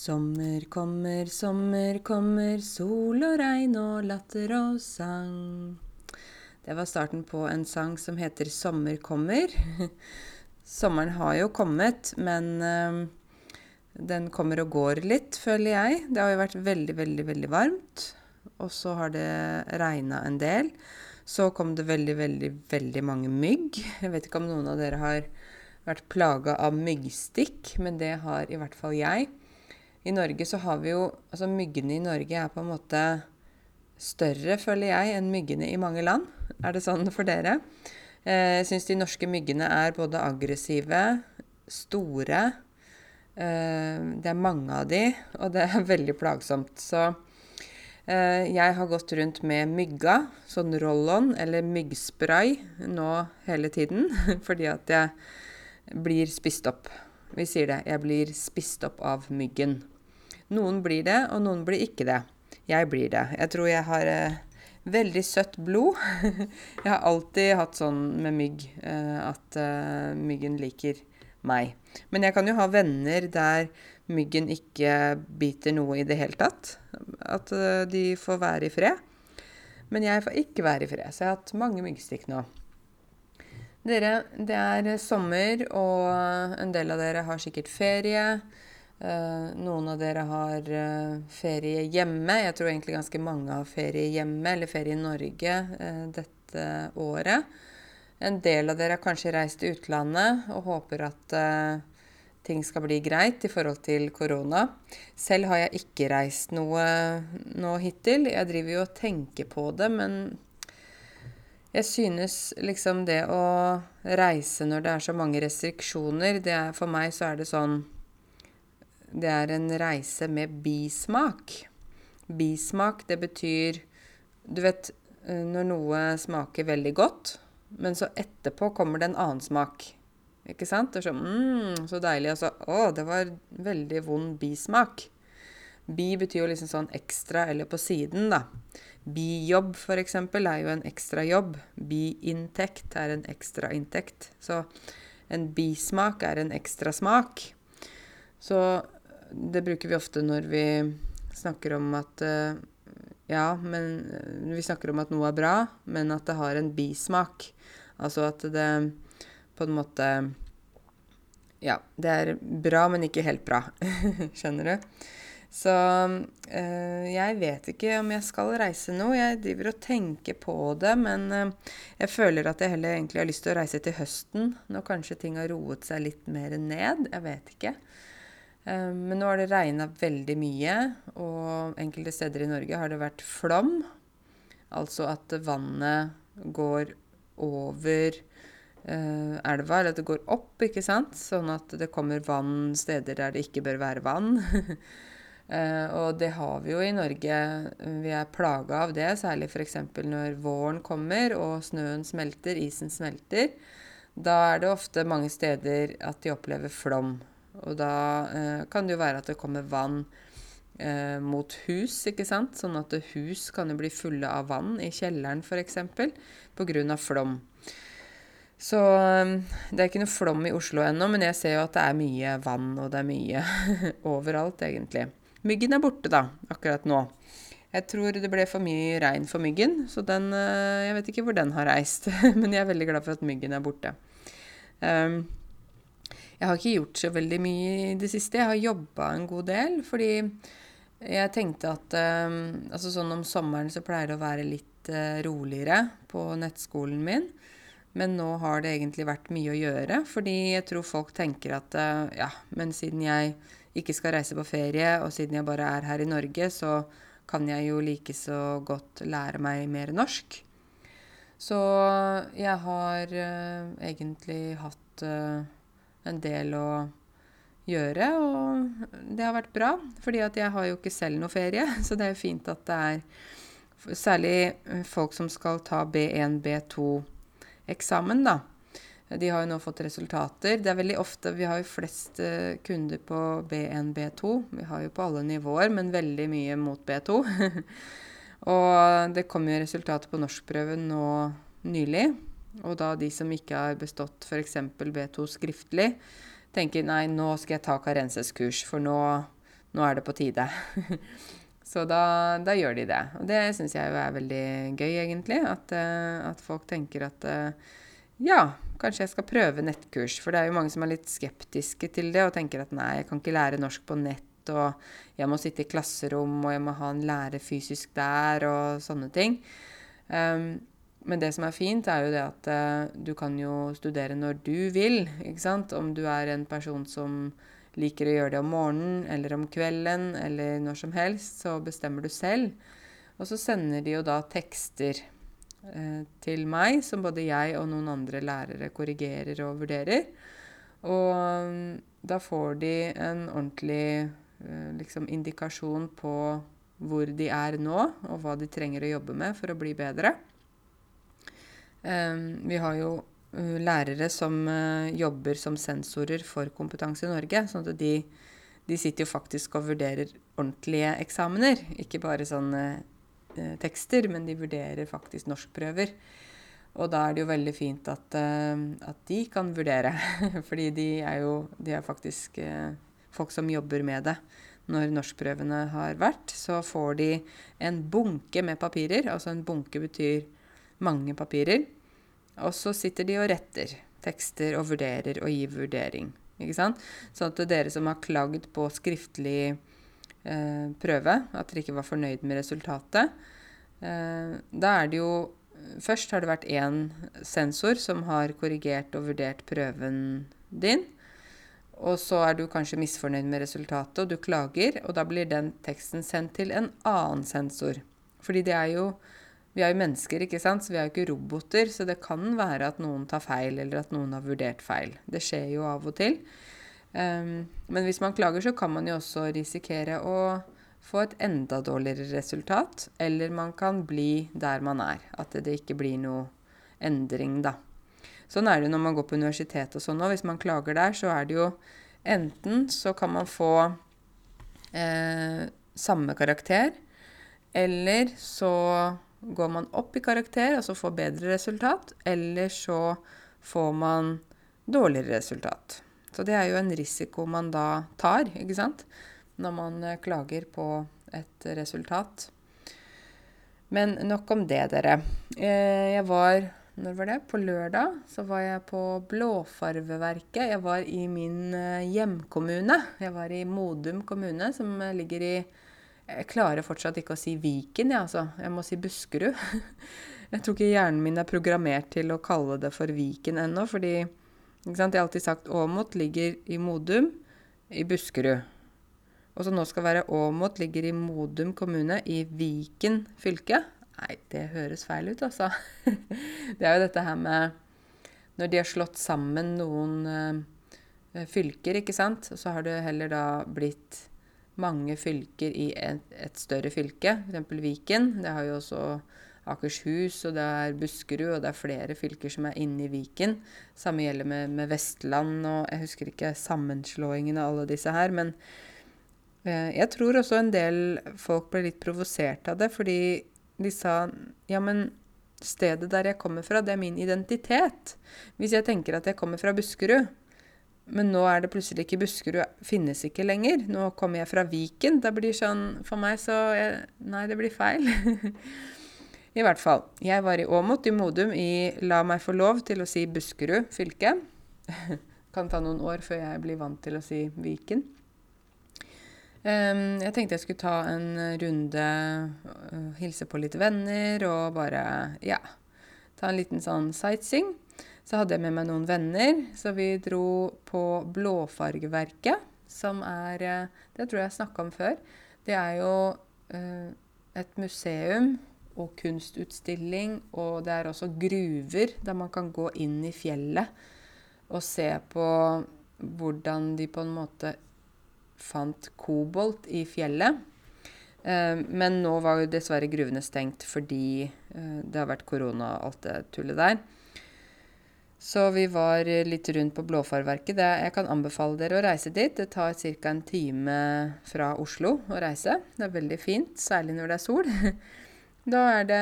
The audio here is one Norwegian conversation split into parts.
Sommer kommer, sommer kommer, sol og regn og latter og sang. Det var starten på en sang som heter 'Sommer kommer'. Sommeren har jo kommet, men øh, den kommer og går litt, føler jeg. Det har jo vært veldig, veldig, veldig varmt. Og så har det regna en del. Så kom det veldig, veldig, veldig mange mygg. Jeg vet ikke om noen av dere har vært plaga av myggstikk, men det har i hvert fall jeg. I Norge så har vi jo Altså myggene i Norge er på en måte større, føler jeg, enn myggene i mange land. Er det sånn for dere? Jeg syns de norske myggene er både aggressive, store Det er mange av de, og det er veldig plagsomt. Så jeg har gått rundt med mygga, sånn roll-on eller myggspray nå hele tiden, fordi at jeg blir spist opp. Vi sier det. Jeg blir spist opp av myggen. Noen blir det, og noen blir ikke det. Jeg blir det. Jeg tror jeg har eh, veldig søtt blod. jeg har alltid hatt sånn med mygg eh, at eh, myggen liker meg. Men jeg kan jo ha venner der myggen ikke biter noe i det hele tatt. At eh, de får være i fred. Men jeg får ikke være i fred, så jeg har hatt mange myggstikk nå. Dere, det er sommer, og en del av dere har sikkert ferie. Uh, noen av dere har uh, ferie hjemme. Jeg tror egentlig ganske mange har ferie hjemme, eller ferie i Norge uh, dette året. En del av dere har kanskje reist til utlandet og håper at ting skal bli greit i forhold til korona. Selv har jeg ikke reist noe nå hittil. Jeg driver jo og tenker på det, men jeg synes liksom det å reise når det er så mange restriksjoner, det er, for meg så er det sånn det er en reise med bismak. Bismak, det betyr Du vet eh, når noe smaker veldig godt, men så etterpå kommer det en annen smak. Ikke sant? Det er sånn mm, så deilig. Og så Å, det var veldig vond bismak. Bi betyr jo liksom sånn ekstra eller på siden, da. Bijobb, eksempel, er jo en ekstra jobb. Biinntekt er en ekstra inntekt. Så en bismak er en ekstra smak. Så det bruker vi ofte når vi snakker om at uh, Ja, men vi snakker om at noe er bra, men at det har en bismak. Altså at det på en måte Ja, det er bra, men ikke helt bra. Skjønner du? Så øh, jeg vet ikke om jeg skal reise nå. Jeg driver og tenker på det, men øh, jeg føler at jeg heller egentlig har lyst til å reise til høsten, når kanskje ting har roet seg litt mer ned. Jeg vet ikke. Eh, men nå har det regna veldig mye, og enkelte steder i Norge har det vært flom. Altså at vannet går over uh, elva, eller at det går opp, ikke sant. Sånn at det kommer vann steder der det ikke bør være vann. uh, og det har vi jo i Norge. Vi er plaga av det, særlig f.eks. når våren kommer og snøen smelter, isen smelter. Da er det ofte mange steder at de opplever flom. Og da eh, kan det jo være at det kommer vann eh, mot hus, ikke sant. Sånn at hus kan jo bli fulle av vann i kjelleren f.eks. pga. flom. Så eh, det er ikke noe flom i Oslo ennå, men jeg ser jo at det er mye vann, og det er mye overalt, egentlig. Myggen er borte, da, akkurat nå. Jeg tror det ble for mye regn for myggen, så den eh, Jeg vet ikke hvor den har reist, men jeg er veldig glad for at myggen er borte. Um, jeg har ikke gjort så veldig mye i det siste. Jeg har jobba en god del, fordi jeg tenkte at um, altså sånn om sommeren så pleier det å være litt uh, roligere på nettskolen min. Men nå har det egentlig vært mye å gjøre, fordi jeg tror folk tenker at uh, ja, men siden jeg ikke skal reise på ferie, og siden jeg bare er her i Norge, så kan jeg jo like så godt lære meg mer norsk. Så jeg har uh, egentlig hatt en del å gjøre, og det har vært bra. fordi at jeg har jo ikke selv noe ferie, så det er jo fint at det er særlig folk som skal ta B1, B2-eksamen, da. De har jo nå fått resultater. Det er veldig ofte Vi har jo flest uh, kunder på B1, B2. Vi har jo på alle nivåer, men veldig mye mot B2. og det kom jo resultater på norskprøven nå nylig. Og da de som ikke har bestått f.eks. B2 skriftlig, tenker nei, nå skal jeg ta Karenses-kurs, for nå, nå er det på tide. Så da, da, gjør de det. Og det syns jeg jo er veldig gøy, egentlig. At, at folk tenker at ja, kanskje jeg skal prøve nettkurs. For det er jo mange som er litt skeptiske til det og tenker at nei, jeg kan ikke lære norsk på nett, og jeg må sitte i klasserom, og jeg må ha en lærer fysisk der, og sånne ting. Um, men det som er fint, er jo det at uh, du kan jo studere når du vil. ikke sant? Om du er en person som liker å gjøre det om morgenen eller om kvelden eller når som helst, så bestemmer du selv. Og så sender de jo da tekster uh, til meg, som både jeg og noen andre lærere korrigerer og vurderer. Og um, da får de en ordentlig uh, liksom indikasjon på hvor de er nå, og hva de trenger å jobbe med for å bli bedre. Um, vi har jo uh, lærere som uh, jobber som sensorer for Kompetanse i Norge. sånn at de, de, sitter jo faktisk og vurderer ordentlige eksamener. Ikke bare sånne uh, tekster, men de vurderer faktisk norskprøver. Og da er det jo veldig fint at, at de kan vurdere. Fordi de er jo de er faktisk folk som jobber med det når norskprøvene har vært, så får de en bunke med papirer. Altså en bunke betyr mange papirer. Og så sitter de og retter tekster og vurderer og gir vurdering. Ikke sant? Sånn at dere som har klagd på skriftlig eh, prøve, at dere ikke var fornøyd med resultatet, eh, da er det jo Først har det vært én sensor som har korrigert og vurdert prøven din. Og så er du kanskje misfornøyd med resultatet, og du klager, og da blir den teksten sendt til en annen sensor. Fordi det er jo Vi er jo mennesker, ikke sant, så vi er jo ikke roboter, så det kan være at noen tar feil, eller at noen har vurdert feil. Det skjer jo av og til. Um, men hvis man klager, så kan man jo også risikere å få et enda dårligere resultat, eller man kan bli der man er. At det ikke blir noe endring, da. Sånn er det når man går på universitet og sånn òg. Hvis man klager der, så er det jo enten så kan man få eh, samme karakter, eller så går man opp i karakter, altså får bedre resultat, eller så får man dårligere resultat. Så det er jo en risiko man da tar, ikke sant, når man eh, klager på et resultat. Men nok om det, dere. Eh, jeg var når var det? På lørdag så var jeg på Blåfarveverket. Jeg var i min eh, hjemkommune. Jeg var i Modum kommune, som ligger i Jeg klarer fortsatt ikke å si Viken, jeg, altså. Jeg må si Buskerud. Jeg tror ikke hjernen min er programmert til å kalle det for Viken ennå, fordi Jeg har alltid sagt Åmot ligger i Modum i Buskerud. Og så nå skal være Åmot ligger i Modum kommune i Viken fylke. Nei, det høres feil ut, altså. det er jo dette her med Når de har slått sammen noen uh, fylker, ikke sant, så har det heller da blitt mange fylker i et, et større fylke, f.eks. Viken. Det har jo også Akershus, og det er Buskerud, og det er flere fylker som er inne i Viken. Samme gjelder med, med Vestland, og jeg husker ikke sammenslåingen av alle disse her. Men eh, jeg tror også en del folk ble litt provosert av det, fordi de sa ja, men stedet der jeg kommer fra, det er min identitet. Hvis jeg tenker at jeg kommer fra Buskerud, men nå er det plutselig ikke Buskerud, finnes ikke lenger. Nå kommer jeg fra Viken. Det blir sånn For meg så jeg, Nei, det blir feil. I hvert fall. Jeg var i Åmot, i Modum, i La meg få lov til å si Buskerud fylke. kan ta noen år før jeg blir vant til å si Viken. Um, jeg tenkte jeg skulle ta en runde, uh, hilse på litt venner og bare ja, ta en liten sånn sightseeing. Så hadde jeg med meg noen venner, så vi dro på Blåfargeverket, som er uh, Det tror jeg jeg snakka om før. Det er jo eh, et museum og kunstutstilling, og det er også gruver der man kan gå inn i fjellet og se på hvordan de på en måte fant kobolt i fjellet. Eh, men nå var jo dessverre gruvene stengt fordi eh, det har vært korona og alt det tullet der. Så vi var litt rundt på Blåfarverket. jeg kan anbefale dere å reise dit. Det tar ca. en time fra Oslo å reise. Det er veldig fint, særlig når det er sol. Da er det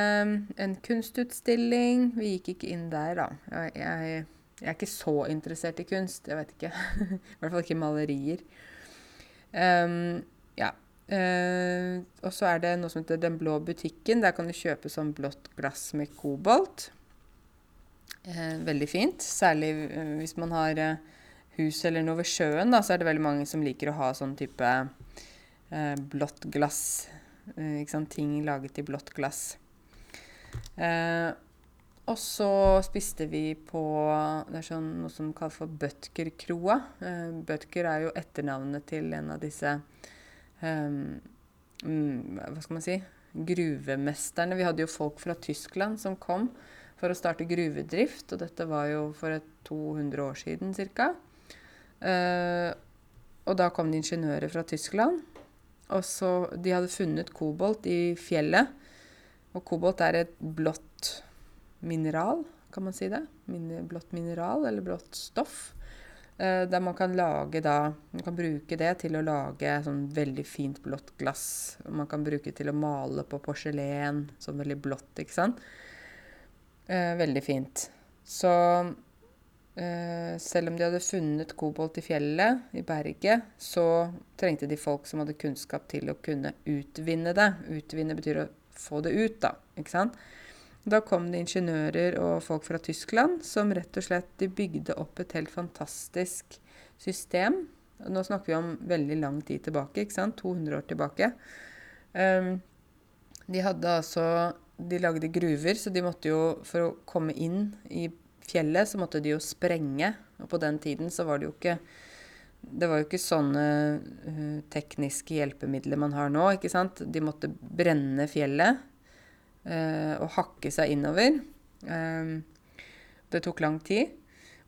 en kunstutstilling. Vi gikk ikke inn der, da. Jeg, jeg, jeg er ikke så interessert i kunst. Jeg vet ikke. I hvert fall ikke malerier. Um, ja, Uh, og så er det noe som heter Den blå butikken. Der kan du kjøpe sånn blått glass med kobolt. Eh, veldig fint. Særlig eh, hvis man har eh, hus eller noe ved sjøen, da, så er det veldig mange som liker å ha sånn type eh, blått glass. Eh, ikke sant? Ting laget i blått glass. og så spiste vi på Det er sånn noe som kalles for Bøtker-kroa. Bøtker er jo etternavnet til en av disse eh, Hva skal man si? Gruvemesterne. Vi hadde jo folk fra Tyskland som kom for å starte gruvedrift. Og dette var jo for et 200 år siden ca. Uh, og da kom det ingeniører fra Tyskland. Og så De hadde funnet kobolt i fjellet. Og kobolt er et blått mineral, kan man si det? Min, blått mineral eller blått stoff. Uh, der man kan lage da Man kan bruke det til å lage sånn veldig fint blått glass. Man kan bruke det til å male på porselen, sånn veldig blått, ikke sant. Uh, veldig fint. Så eh, selv om de hadde funnet kobolt i fjellet, i berget, så trengte de folk som hadde kunnskap til å kunne utvinne det. Utvinne betyr å få det ut, da. ikke sant? Da kom det ingeniører og folk fra Tyskland som rett og slett de bygde opp et helt fantastisk system. Nå snakker vi om veldig lang tid tilbake, ikke sant? 200 år tilbake. Um, de hadde altså De lagde gruver, så de måtte jo, for å komme inn i fjellet, så måtte de jo sprenge. Og på den tiden så var det jo ikke Det var jo ikke sånne uh, tekniske hjelpemidler man har nå, ikke sant. De måtte brenne fjellet uh, og hakke seg innover. Uh, det tok lang tid.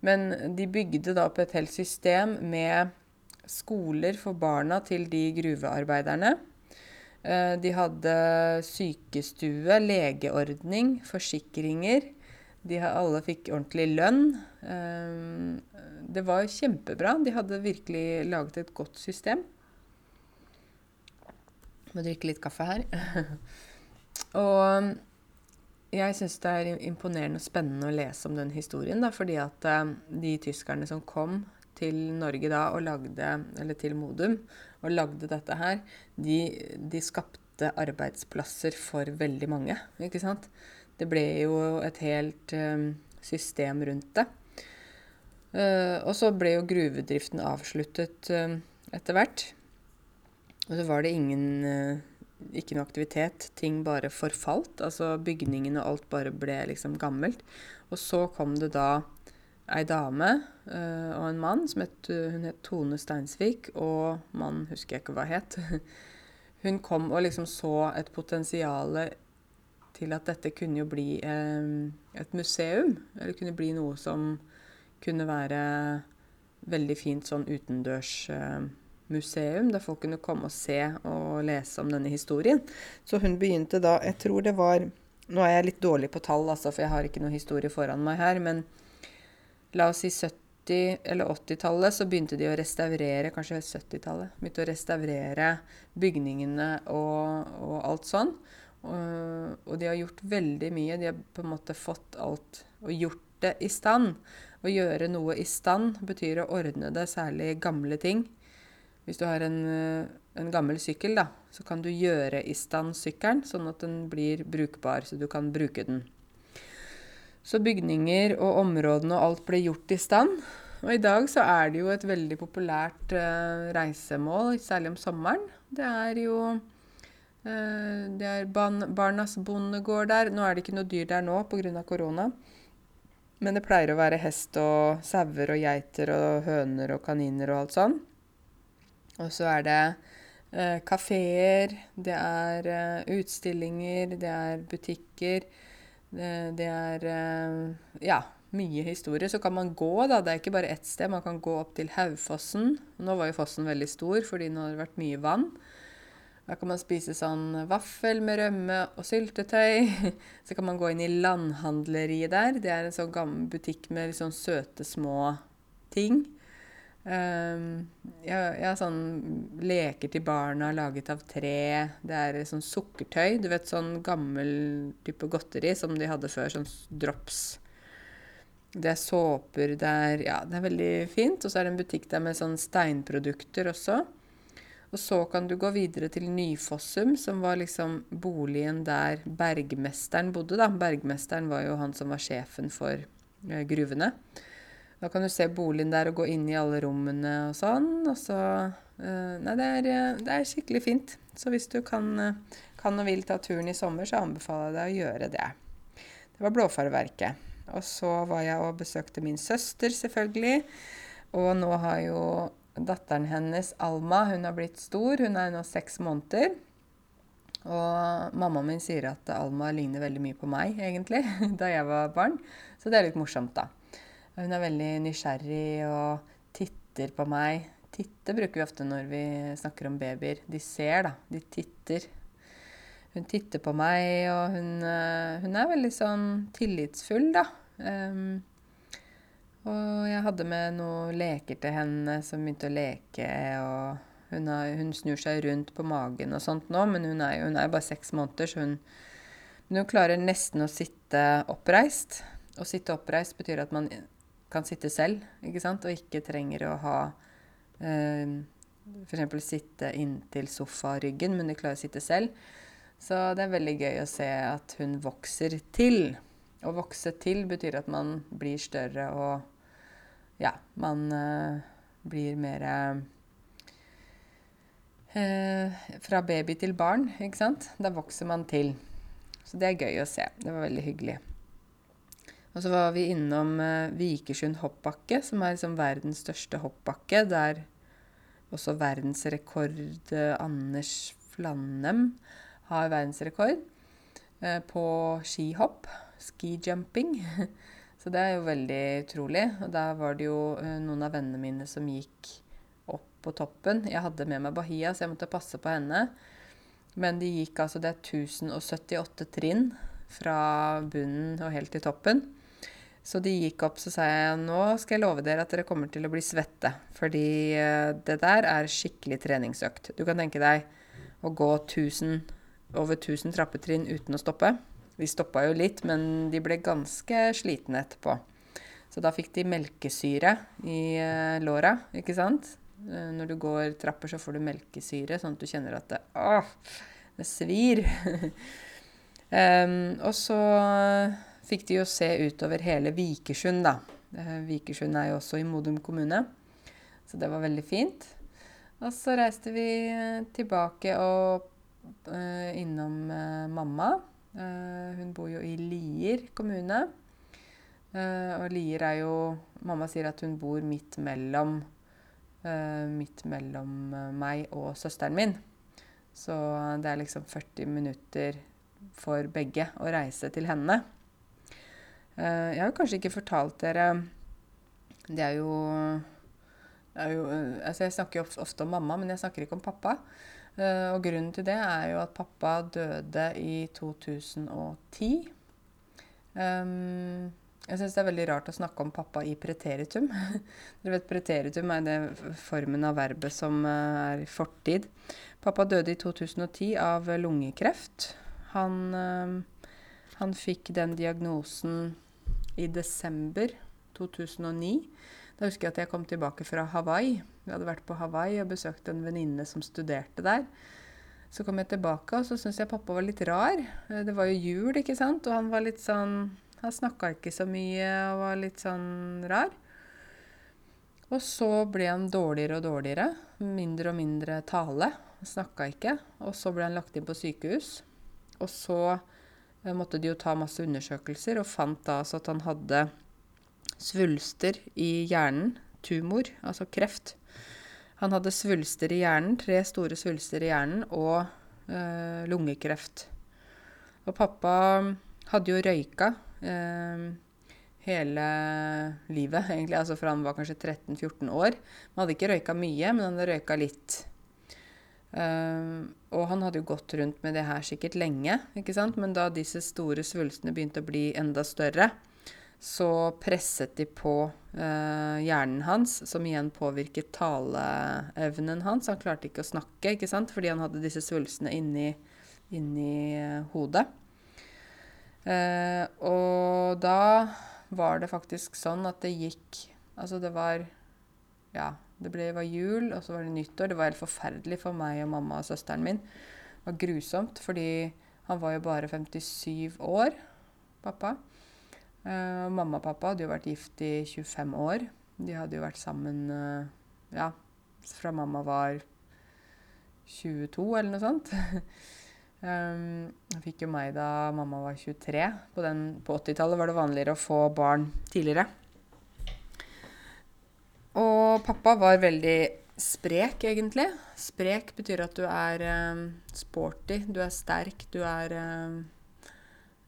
Men de bygde da opp et helt system med skoler for barna til de gruvearbeiderne. De hadde sykestue, legeordning, forsikringer. De alle fikk ordentlig lønn. Ehm, det var kjempebra. De hadde virkelig laget et godt system. Må drikke litt kaffe her. og jeg syns det er imponerende og spennende å lese om den historien, da, fordi at eh, de tyskerne som kom til Norge da og lagde, eller til Modum og lagde dette her, de, de skapte arbeidsplasser for veldig mange, ikke sant? Det ble jo et helt um, system rundt det. Uh, og så ble jo gruvedriften avsluttet uh, etter hvert. Og så var det ingen uh, ikke noe aktivitet. Ting bare forfalt. Altså bygningene og alt bare ble liksom gammelt. Og så kom det da ei dame og en mann som het, hun het Tone Steinsvik, og mannen husker jeg ikke hva het. Hun kom og liksom så et potensial til at dette kunne jo bli eh, et museum. Eller kunne bli noe som kunne være veldig fint sånn utendørsmuseum, eh, der folk kunne komme og se og lese om denne historien. Så hun begynte da Jeg tror det var Nå er jeg litt dårlig på tall, altså, for jeg har ikke noe historie foran meg her. Men la oss si 70- eller 80-tallet så begynte de å restaurere Kanskje 70-tallet. Begynte å restaurere bygningene og, og alt sånn. Og, de har gjort veldig mye. De har på en måte fått alt og gjort det i stand. Å gjøre noe i stand betyr å ordne det, særlig gamle ting. Hvis du har en, en gammel sykkel, da, så kan du gjøre i stand sykkelen, sånn at den blir brukbar, så du kan bruke den. Så bygninger og områdene og alt ble gjort i stand. Og i dag så er det jo et veldig populært uh, reisemål, særlig om sommeren. Det er jo Eh, det er Barnas bondegård der. Nå er det ikke noe dyr der nå pga. korona. Men det pleier å være hest og sauer og geiter og høner og kaniner og alt sånn. Og så er det eh, kafeer, det er eh, utstillinger, det er butikker. Det, det er eh, ja, mye historie. Så kan man gå, da. Det er ikke bare ett sted. Man kan gå opp til Haufossen. Nå var jo fossen veldig stor fordi nå har det vært mye vann. Da kan man spise sånn vaffel med rømme og syltetøy. Så kan man gå inn i landhandleriet der. Det er en sånn gammel butikk med litt sånn søte, små ting. Um, jeg, jeg sånn leker til barna laget av tre. Det er sånn sukkertøy. Du vet sånn gammel type godteri som de hadde før. Sånn drops. Det er såper. Det er, ja, det er veldig fint. Og så er det en butikk der med sånn steinprodukter også. Og så kan du gå videre til Nyfossum, som var liksom boligen der bergmesteren bodde, da. Bergmesteren var jo han som var sjefen for eh, gruvene. Da kan du se boligen der og gå inn i alle rommene og sånn. Og så eh, Nei, det er, eh, det er, skikkelig fint. Så hvis du kan, eh, kan, og vil ta turen i sommer, så anbefaler jeg deg å gjøre det. Det var Blåfarverket. Og så var jeg og besøkte min søster, selvfølgelig. Og nå har jo datteren hennes, Alma, hun har blitt stor. Hun er nå seks måneder. Og mammaen min sier at Alma ligner veldig mye på meg, egentlig, da jeg var barn. Så det er litt morsomt, da. Hun er veldig nysgjerrig og titter på meg. Titte bruker vi ofte når vi snakker om babyer. De ser, da. De titter. Hun titter på meg, og hun, eh, hun er veldig sånn tillitsfull, da. Um, og jeg hadde med noen leker til henne som begynte å leke. og Hun, har, hun snur seg rundt på magen og sånt nå, men hun er jo bare seks måneder, så hun, hun klarer nesten å sitte oppreist. Å sitte oppreist betyr at man kan sitte selv, ikke sant, og ikke trenger å ha eh, F.eks. sitte inntil sofaryggen, men de klarer å sitte selv. Så det er veldig gøy å se at hun vokser til. Å vokse til betyr at man blir større og ja, man eh, blir mer eh, Fra baby til barn, ikke sant. Da vokser man til. Så det er gøy å se. Det var veldig hyggelig. Og så var vi innom uh, Vikersund hoppbakke, som er liksom verdens største hoppbakke. Der også verdensrekord Anders Flannem har verdensrekord på skihopp skijumping. Så det er jo veldig utrolig. Og der var det jo eh, noen av vennene mine som gikk opp på toppen. Jeg hadde med meg Bahia, så jeg måtte passe på henne. Men de gikk altså Det er 1078 trinn fra bunnen og helt til toppen. Så de gikk opp, så sa jeg nå skal jeg love dere at dere kommer til å bli svette. Fordi eh, det der er skikkelig treningsøkt. Du kan tenke deg å gå 1000, over 1000 trappetrinn uten å stoppe. Vi stoppa jo litt, men de ble ganske slitne etterpå. Så da fikk de melkesyre i uh, låra, ikke sant. Uh, når du går trapper, så får du melkesyre, sånn at du kjenner at det, åh, det svir. um, og så fikk de jo se utover hele Vikersund, da. Uh, Vikersund er jo også i Modum kommune, så det var veldig fint. Og så reiste vi tilbake og innom mamma. Uh, hun bor jo i Lier kommune. Uh, og Lier er jo Mamma sier at hun bor midt mellom uh, Midt mellom meg og søsteren min. Så det er liksom 40 minutter for begge å reise til henne. Jeg har kanskje ikke fortalt dere Det er jo, det er jo altså Jeg snakker jo ofte om mamma, men jeg snakker ikke om pappa. Uh, og grunnen til det er jo at pappa døde i 2010. Um, jeg syns det er veldig rart å snakke om pappa i preteritum. Dere vet Preteritum er det formen av verbet som er fortid. Pappa døde i 2010 av lungekreft. Han, han fikk den diagnosen i desember 2009. Da husker jeg at jeg kom tilbake fra Hawaii. Vi hadde vært på Hawaii og besøkt en venninne som studerte der. Så kom jeg tilbake, og så syntes jeg pappa var litt rar. Eh, det var jo jul, ikke sant, og han var litt sånn Han snakka ikke så mye og var litt sånn rar. Og så ble han dårligere og dårligere. Mindre og mindre tale. Snakka ikke. Og så ble han lagt inn på sykehus. Og så måtte de jo ta masse undersøkelser, og fant da altså at han hadde svulster i hjernen. Tumor, altså kreft. Han hadde svulster i hjernen, tre store svulster i hjernen, og øh, lungekreft. Og pappa hadde jo røyka øh, hele livet, egentlig, altså fra han var kanskje 13-14 år. Han hadde ikke røyka mye, men han hadde røyka litt. Uh, og han hadde jo gått rundt med det her sikkert lenge, ikke sant? men da disse store svulstene begynte å bli enda større, så presset de på uh, hjernen hans, som igjen påvirket taleevnen hans. Han klarte ikke å snakke ikke sant? fordi han hadde disse svulstene inni, inni uh, hodet. Uh, og da var det faktisk sånn at det gikk Altså det var Ja, Det ble, var jul, og så var det nyttår. Det var helt forferdelig for meg og mamma og søsteren min. Det var grusomt, fordi han var jo bare 57 år, pappa. Uh, mamma og pappa hadde jo vært gift i 25 år. De hadde jo vært sammen uh, ja, fra mamma var 22 eller noe sånt. um, fikk jo meg da mamma var 23. På, på 80-tallet var det vanligere å få barn tidligere. Og pappa var veldig sprek, egentlig. Sprek betyr at du er eh, sporty, du er sterk, du er eh,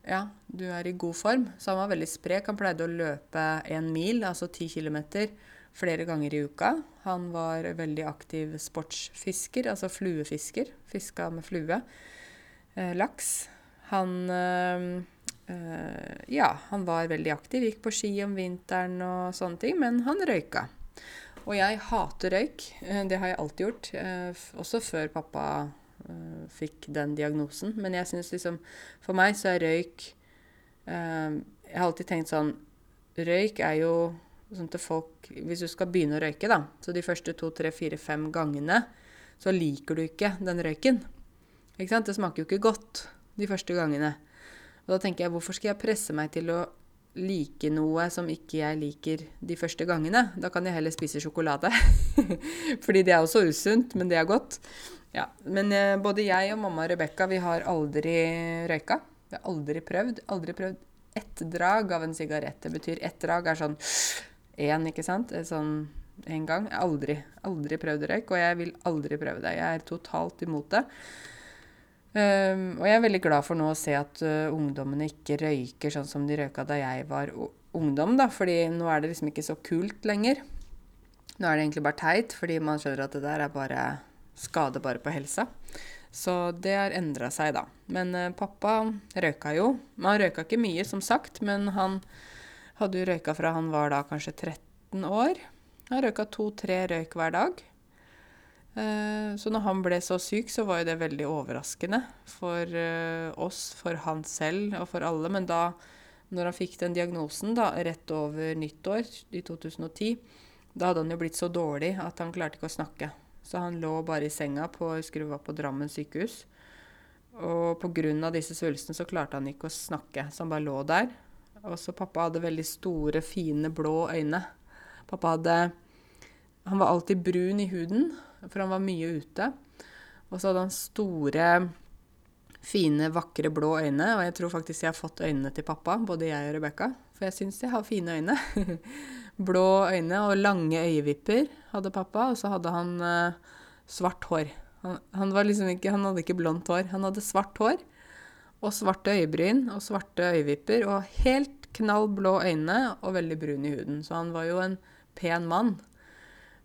Ja, du er i god form. Så han var veldig sprek. Han pleide å løpe én mil, altså ti kilometer, flere ganger i uka. Han var veldig aktiv sportsfisker, altså fluefisker. Fiska med flue. Eh, laks. Han eh, eh, Ja, han var veldig aktiv. Gikk på ski om vinteren og sånne ting, men han røyka. Og jeg hater røyk. Eh, det har jeg alltid gjort. Eh, også før pappa eh, fikk den diagnosen. Men jeg syns liksom For meg så er røyk Jeg har alltid tenkt sånn Røyk er jo sånn til folk Hvis du skal begynne å røyke, da, så de første to, tre, fire, fem gangene, så liker du ikke den røyken. Ikke sant? Det smaker jo ikke godt de første gangene. Og da tenker jeg, hvorfor skal jeg presse meg til å like noe som ikke jeg liker de første gangene. Da kan jeg heller spise sjokolade. Fordi det er også usunt, men det er godt. Ja, Men eh, både jeg og mamma Rebekka, vi har aldri røyka. Vi har aldri prøvd. Aldri prøvd ett drag av en sigarett. Det betyr ett drag er sånn én, ikke sant? Sånn én gang. Aldri. Aldri prøvd røyk, og jeg vil aldri prøve det. Jeg er totalt imot det. Um, og jeg er veldig glad for nå å se at uh, ungdommene ikke røyker sånn som de røyka da jeg var ungdom, da. Fordi nå er det liksom ikke så kult lenger. Nå er det egentlig bare teit, fordi man skjønner at det der er bare skade bare på helsa. Så det har endra seg, da. Men uh, pappa røyka jo. Han røyka ikke mye, som sagt, men han hadde jo røyka fra han var da kanskje 13 år. Han røyka to-tre røyk hver dag. Eh, så når han ble så syk, så var jo det veldig overraskende for eh, oss, for han selv og for alle. Men da når han fikk den diagnosen da, rett over nyttår i 2010, da hadde han jo blitt så dårlig at han klarte ikke å snakke. Så han lå bare i senga på, husker var på Drammen sykehus. Og pga. disse svulstene så klarte han ikke å snakke, så han bare lå der. Og så pappa hadde veldig store, fine, blå øyne. Pappa hadde Han var alltid brun i huden for han var mye ute. Og så hadde han store, fine, vakre blå øyne. Og jeg tror faktisk jeg har fått øynene til pappa, både jeg og Rebekka. For jeg syns jeg har fine øyne. blå øyne og lange øyevipper hadde pappa. Og så hadde han uh, svart hår. Han, han, liksom ikke, han hadde ikke blondt hår. Han hadde svart hår og svarte øyebryn og svarte øyevipper og helt knall blå øyne og veldig brun i huden. Så han var jo en pen mann.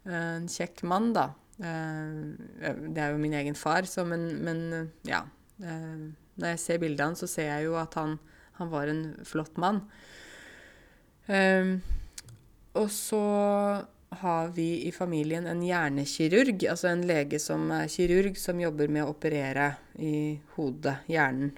En kjekk mann, da. Eh, det er jo min egen far, så men, men ja. Eh, når jeg ser bildet av så ser jeg jo at han, han var en flott mann. Og så har vi i familien en hjernekirurg, altså en lege som er kirurg, som jobber med å operere i hodet, hjernen.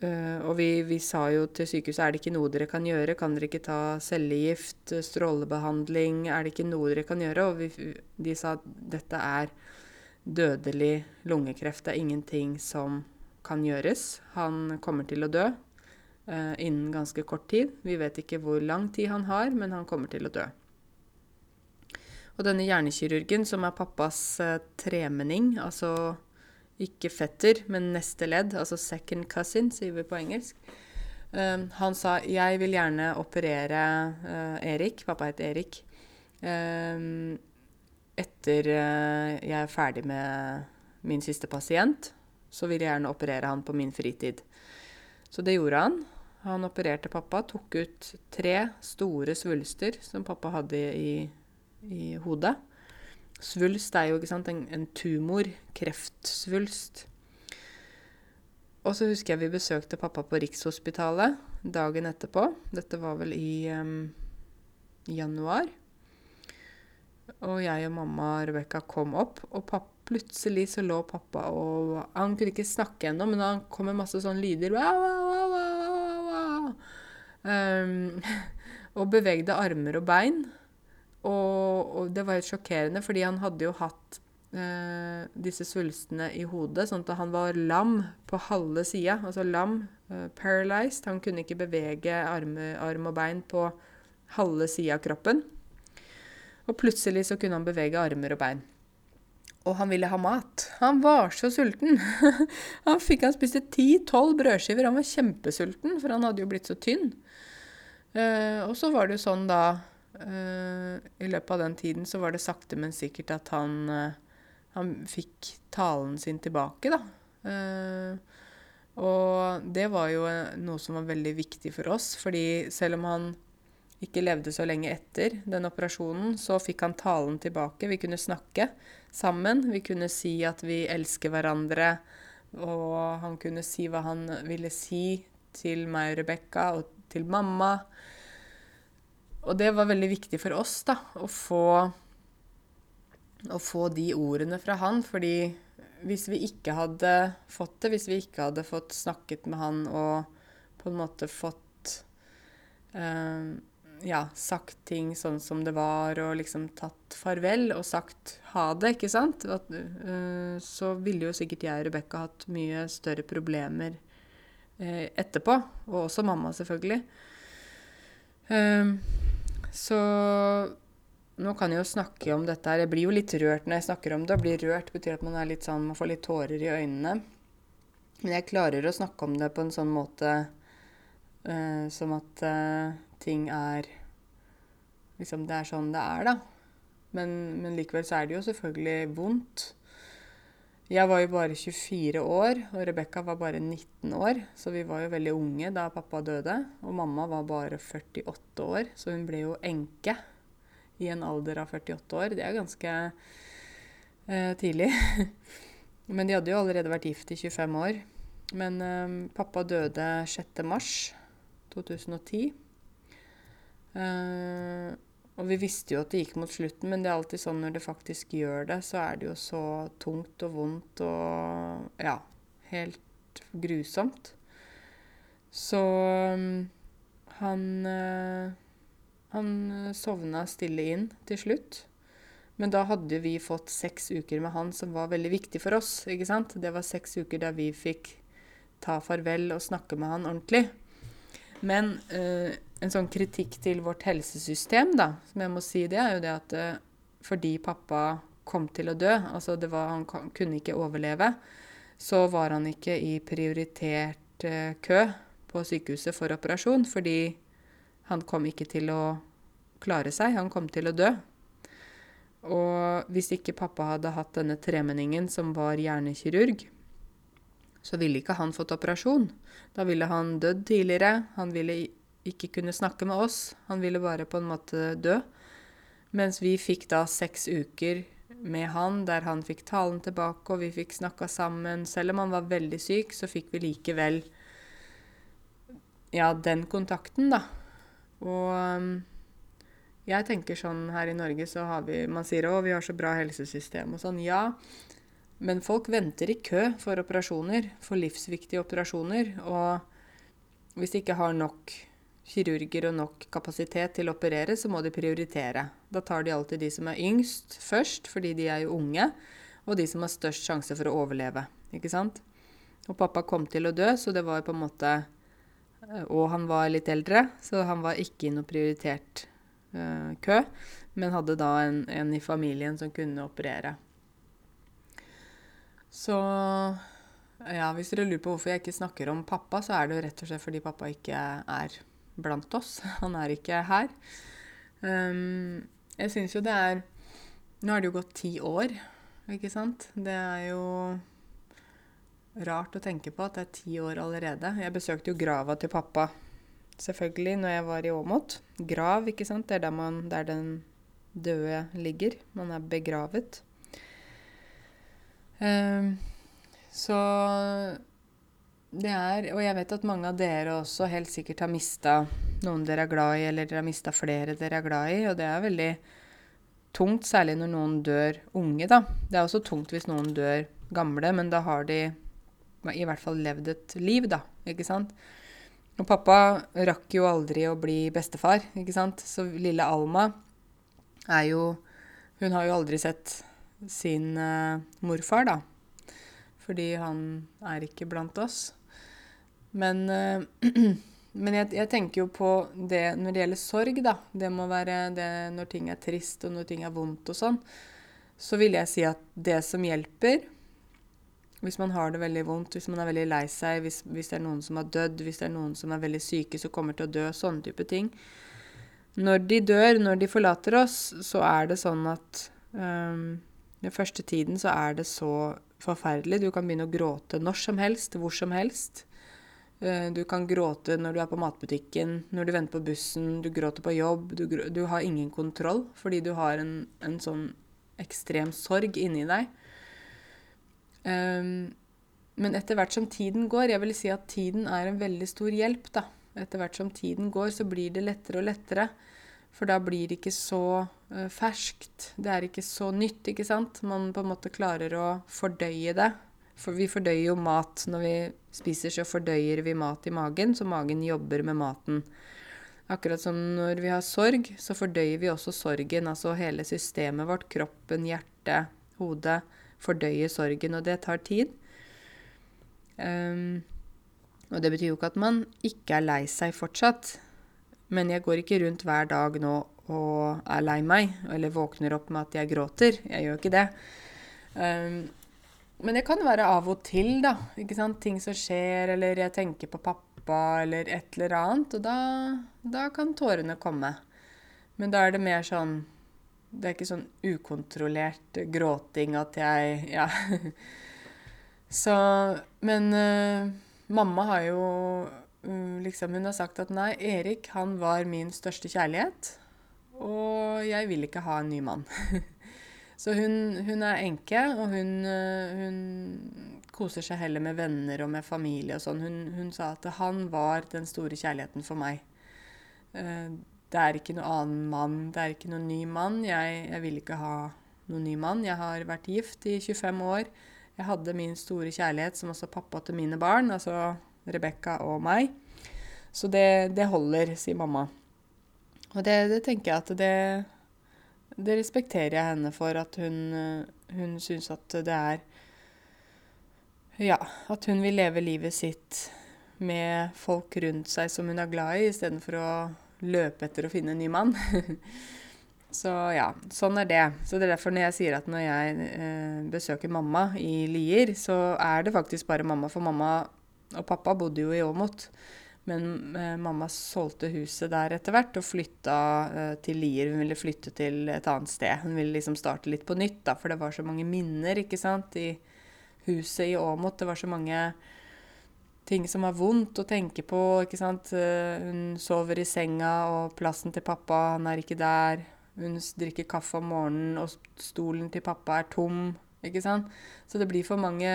Uh, og vi, vi, sa jo til sykehuset er det ikke noe dere kan gjøre, kan dere ikke ta cellegift, strålebehandling, er det ikke noe dere kan gjøre? Og vi, de sa at dette er dødelig lungekreft, det er ingenting som kan gjøres. Han kommer til å dø uh, innen ganske kort tid. Vi vet ikke hvor lang tid han har, men han kommer til å dø. Og denne hjernekirurgen, som er pappas uh, tremenning, altså ikke fetter, men neste ledd, altså second cousin, sier vi på engelsk. Um, han sa 'jeg vil gjerne operere uh, Erik', pappa heter Erik, um, etter uh, jeg er ferdig med min siste pasient. Så vil jeg gjerne operere han på min fritid. Så det gjorde han. Han opererte pappa, tok ut tre store svulster som pappa hadde i, i hodet. Svulst er jo ikke sant, en, en tumor. Kreftsvulst. Og så husker jeg vi besøkte pappa på Rikshospitalet dagen etterpå. Dette var vel i um, januar. Og jeg og mamma Rebekka kom opp, og pappa, plutselig så lå pappa og Han kunne ikke snakke ennå, men han kom med masse sånne lyder. Um, og bevegde armer og bein. Og, og, det var helt sjokkerende, fordi han hadde jo hatt eh, disse svulstene i hodet, sånn at han var lam på halve sida. Altså lam, eh, paralyzed. Han kunne ikke bevege arme, arm og bein på halve sida av kroppen. Og plutselig så kunne han bevege armer og bein. Og han ville ha mat. Han var så sulten. han fikk han spiste ti-tolv brødskiver. Han var kjempesulten, for han hadde jo blitt så tynn. Uh, og så var det jo sånn da I løpet av den tiden så var det sakte, men sikkert at han, uh, han fikk talen sin tilbake, da. og det var jo noe som var veldig viktig for oss, fordi selv om han ikke levde så lenge etter den operasjonen, så fikk han talen tilbake. Vi kunne snakke sammen. Vi kunne si at vi elsker hverandre. Og han kunne si hva han ville si til meg og Rebekka og til mamma. Og det var veldig viktig for oss da, å få, å få de ordene fra han. Fordi hvis vi ikke hadde fått det, hvis vi ikke hadde fått snakket med han og på en måte fått eh, ja, sagt ting sånn som det var, og liksom tatt farvel og sagt ha det, ikke sant, At, uh, så ville jo sikkert jeg og Rebekka hatt mye større problemer uh, etterpå. Og også mamma, selvfølgelig. Uh, så nå kan jeg jo snakke om dette her. Jeg blir jo litt rørt når jeg snakker om det. Å bli rørt betyr at man er litt sånn, man får litt tårer i øynene. Men jeg klarer å snakke om det på en sånn måte som at ting er Liksom det er sånn det er, da. Men, men, likevel så er det jo selvfølgelig vondt. Jeg var jo bare 24 år, og Rebekka var bare 19 år. Så vi var jo veldig unge da pappa døde. Og mamma var bare 48 år, så hun ble jo enke i en alder av 48 år. Det er ganske eh, tidlig. Men de hadde jo allerede vært gift i 25 år. Men eh, pappa døde 6. mars 2010. Uh, og vi visste jo at det gikk mot slutten, men det er alltid sånn når det faktisk gjør det, så er det jo så tungt og vondt og ja, helt grusomt. Så um, han uh, han sovna stille inn til slutt. Men da hadde vi fått seks uker med han som var veldig viktig for oss. ikke sant? Det var seks uker der vi fikk ta farvel og snakke med han ordentlig. Men uh, en sånn kritikk til vårt helsesystem, da, som jeg må si, det er jo det at uh, fordi pappa kom til å dø, altså var, han kunne ikke overleve, så var han ikke i prioritert uh, kø på sykehuset for operasjon, fordi han kom ikke til å klare seg, han kom til å dø. Og hvis ikke pappa hadde hatt denne tremenningen som var hjernekirurg, så ville ikke han fått operasjon. Da ville han dødd tidligere. Han ville ikke kunne snakke med oss. Han ville bare på en måte dø. Mens vi fikk da seks uker med han der han fikk talen tilbake, og vi fikk snakka sammen. Selv om han var veldig syk, så fikk vi likevel ja, den kontakten, da. Og um, jeg tenker sånn her i Norge så har vi Man sier å, vi har så bra helsesystem og sånn. Ja, men folk venter i kø for operasjoner, for livsviktige operasjoner. Og hvis de ikke har nok kirurger og nok kapasitet til å operere, så må de prioritere. Da tar de alltid de som er yngst først, fordi de er jo unge, og de som har størst sjanse for å overleve. Ikke sant? Og pappa kom til å dø, så det var på en måte eh, Og han var litt eldre, så han var ikke i noe prioritert uh, kø, men hadde da en, en i familien som kunne operere. Så ja, hvis dere lurer på hvorfor jeg ikke snakker om pappa, så er det jo rett og slett fordi pappa ikke er blant oss. Han er ikke her. Um, jeg syns jo det er Nå har det jo gått ti år, ikke sant? Det er jo rart å tenke på at det er ti år allerede. Jeg besøkte jo grava til pappa selvfølgelig når jeg var i Åmot. Grav, ikke sant. Det er der, man, der den døde ligger. Man er begravet. Um, så det er Og jeg vet at mange av dere også helt sikkert har mista noen dere er glad i, eller dere har mista flere dere er glad i, og det er veldig tungt, særlig når noen dør unge, da. Det er også tungt hvis noen dør gamle, men da har de i hvert fall levd et liv, da, ikke sant. Og pappa rakk jo aldri å bli bestefar, ikke sant. Så lille Alma er jo Hun har jo aldri sett sin uh, morfar, da. Fordi han er ikke blant oss. Men, uh, men jeg, jeg, tenker jo på det når det gjelder sorg, da. Det må være det når ting er trist og når ting er vondt og sånn. Så vil jeg si at det som hjelper hvis man har det veldig vondt, hvis man er veldig lei seg, hvis, hvis, det er noen som har dødd, hvis det er noen som er veldig syke, som kommer til å dø, sånne type ting. Når de dør, når de forlater oss, så er det sånn at um, Den første tiden så er det så forferdelig. Du kan begynne å gråte når som helst, hvor som helst. Uh, du kan gråte når du er på matbutikken, når du venter på bussen, du gråter på jobb. Du, du har ingen kontroll fordi du har en, en sånn ekstrem sorg inni deg. Um, men etter hvert som tiden går Jeg vil si at tiden er en veldig stor hjelp, da. Etter hvert som tiden går, så blir det lettere og lettere. For da blir det ikke så ferskt. Det er ikke så nytt, ikke sant. Man på en måte klarer å fordøye det. For vi fordøyer jo mat. Når vi spiser, så fordøyer vi mat i magen, så magen jobber med maten. Akkurat som når vi har sorg, så fordøyer vi også sorgen. Altså hele systemet vårt, kroppen, hjertet, hodet fordøyer sorgen, og det tar tid. Um, og det betyr jo ikke at man ikke er lei seg fortsatt. Men jeg går ikke rundt hver dag nå og er lei meg, eller våkner opp med at jeg gråter. Jeg gjør ikke det. Um, men det kan være av og til, da. ikke sant? Ting som skjer, eller jeg tenker på pappa, eller et eller annet. Og da, da kan tårene komme. Men da er det mer sånn det er ikke sånn ukontrollert gråting at jeg Ja. Så Men uh, mamma har jo uh, liksom Hun har sagt at nei, Erik, han var min største kjærlighet. Og jeg vil ikke ha en ny mann. Så hun, hun er enke, og hun, uh, hun, koser seg heller med venner og med familie og sånn. Hun, hun, sa at han var den store kjærligheten for meg. Det er ikke noen annen mann, det er ikke noen ny mann. Jeg, jeg vil ikke ha noen ny mann. Jeg har vært gift i 25 år. Jeg hadde min store kjærlighet som også pappa til mine barn, altså Rebekka og meg. Så det, det, holder, sier mamma. Og det, det tenker jeg at det, det respekterer jeg henne for, at hun, hun syns at det er Ja, at hun vil leve livet sitt med folk rundt seg som hun er glad i, istedenfor å løpe etter å finne en ny mann. så ja, sånn er det. Så det er derfor når jeg sier at når jeg eh, besøker mamma i Lier, så er det faktisk bare mamma. For mamma og pappa bodde jo i Åmot. Men eh, mamma solgte huset der etter hvert og flytta eh, til Lier. Hun ville flytte til et annet sted. Hun ville liksom starte litt på nytt, da, for det var så mange minner ikke sant, i huset i Åmot. Det var så mange ting som var vondt å tenke på. ikke sant? Eh, hun sover i senga, og plassen til pappa, han er ikke der. Hun drikker kaffe om morgenen, og stolen til pappa er tom. ikke sant? Så det blir for mange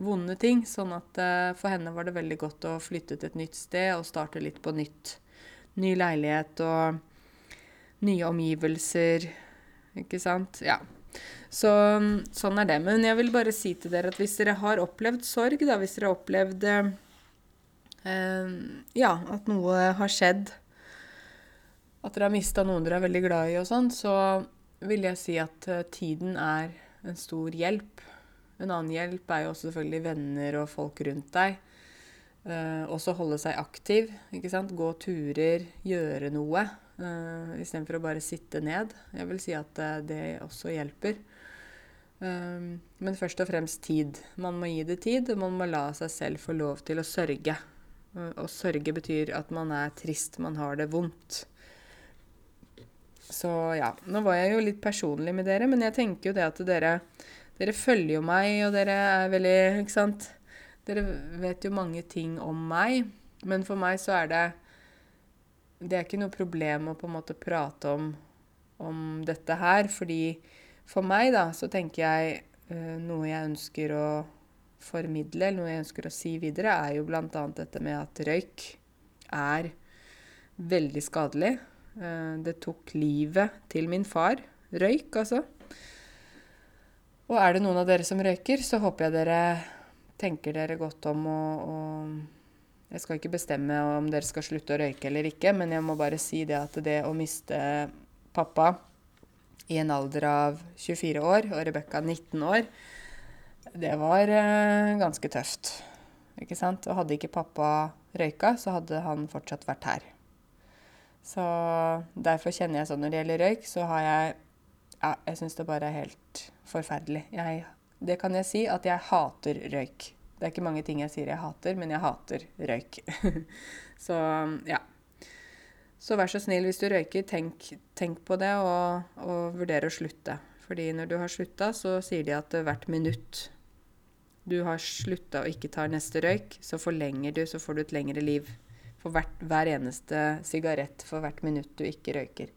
vonde ting. Sånn at uh, for henne var det veldig godt å flytte til et nytt sted og starte litt på nytt. Ny leilighet og nye omgivelser. Ikke sant? Ja. Så sånn er det. Men jeg vil bare si til dere at hvis dere har opplevd sorg, da, hvis dere har opplevd Ehm, ja, at noe har skjedd. At dere har mista noen dere er veldig glad i og sånn, så vil jeg si at uh, tiden er en stor hjelp. En annen hjelp er jo også selvfølgelig venner og folk rundt deg. Uh, også holde seg aktiv. ikke sant? Gå turer, gjøre noe. Uh, Istedenfor å bare sitte ned. Jeg vil si at uh, det også hjelper. Uh, men først og fremst tid. Man må gi det tid, og man må la seg selv få lov til å sørge. Å sørge betyr at man er trist, man har det vondt. Så ja. Nå var jeg jo litt personlig med dere, men jeg tenker jo det at dere Dere følger jo meg, og dere er veldig Ikke sant? Dere vet jo mange ting om meg, men for meg så er det Det er ikke noe problem å på en måte prate om, om dette her, fordi for meg, da, så tenker jeg øh, noe jeg ønsker å formidle, eller noe jeg ønsker å si videre, er jo bl.a. dette med at røyk er veldig skadelig. Eh, det tok livet til min far. Røyk, altså. Og er det noen av dere som røyker, så håper jeg dere tenker dere godt om og, og Jeg skal ikke bestemme om dere skal slutte å røyke eller ikke, men jeg må bare si det at det å miste pappa i en alder av 24 år, og Rebekka 19 år. Det var uh, ganske tøft. Ikke sant? Og hadde ikke pappa røyka, så hadde han fortsatt vært her. Så derfor kjenner jeg sånn når det gjelder røyk, så har jeg Ja, jeg syns det bare er helt forferdelig. Jeg, det kan jeg si, at jeg hater røyk. Det er ikke mange ting jeg sier jeg hater, men jeg hater røyk. så ja. Så vær så snill, hvis du røyker, tenk, tenk på det og, og vurder å slutte. Fordi når du har slutta, så sier de at hvert minutt du har slutta og ikke tar neste røyk, så forlenger du, så får du et lengre liv. For hvert, hver eneste sigarett for hvert minutt du ikke røyker.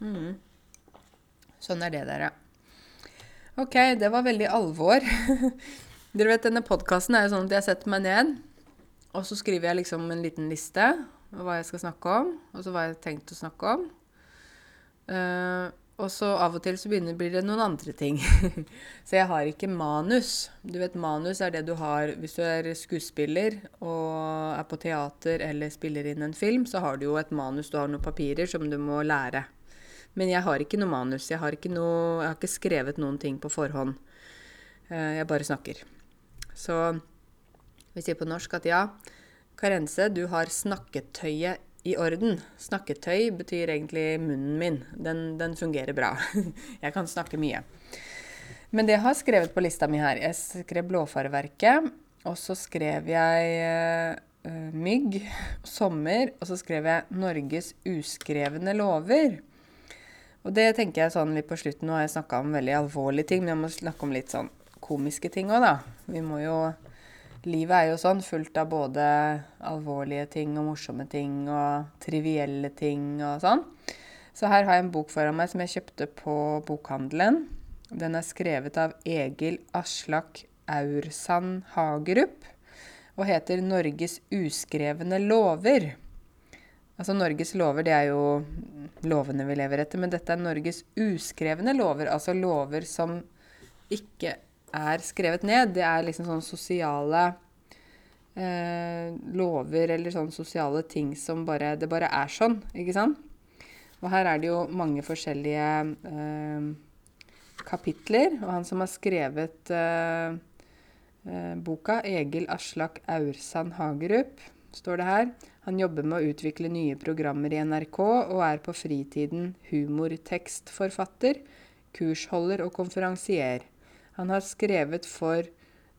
Mm. Sånn er det, dere. OK, det var veldig alvor. Dere vet, denne podkasten er jo sånn at jeg setter meg ned, og så skriver jeg liksom en liten liste over hva jeg skal snakke om, og så hva jeg har tenkt å snakke om. Uh, og så av og til så begynner, blir det noen andre ting. så jeg har ikke manus. Du vet, manus er det du har hvis du er skuespiller og er på teater eller spiller inn en film, så har du jo et manus, du har noen papirer som du må lære. Men jeg har ikke noe manus. Jeg har ikke, noe, jeg har ikke skrevet noen ting på forhånd. Eh, jeg bare snakker. Så vi sier på norsk at ja, Karense, du har snakketøyet i orden. Snakketøy betyr egentlig munnen min. Den, den fungerer bra. jeg kan snakke mye. Men det jeg har skrevet på lista mi her Jeg skrev Blåfarverket, og så skrev jeg uh, mygg, sommer, og så skrev jeg Norges uskrevne lover. Og det tenker jeg sånn litt på slutten. Nå har jeg snakka om veldig alvorlige ting, men jeg må snakke om litt sånn komiske ting òg, da. Vi må jo Livet er jo sånn, fullt av både alvorlige ting og morsomme ting og trivielle ting og sånn. Så her har jeg en bok foran meg som jeg kjøpte på bokhandelen. Den er skrevet av Egil Aslak Aursand Hagerup og heter 'Norges uskrevne lover'. Altså Norges lover, det er jo lovene vi lever etter, men dette er Norges uskrevne lover. Altså lover som ikke er skrevet ned. Det er liksom sånne sosiale eh, lover eller sånne sosiale ting som bare Det bare er sånn, ikke sant? Og her er det jo mange forskjellige eh, kapitler. Og han som har skrevet eh, eh boka, Egil Aslak Aursand Hagerup, står det her. Han jobber med å utvikle nye programmer i NRK og er på fritiden humortekstforfatter, kursholder og konferansier. Han har skrevet for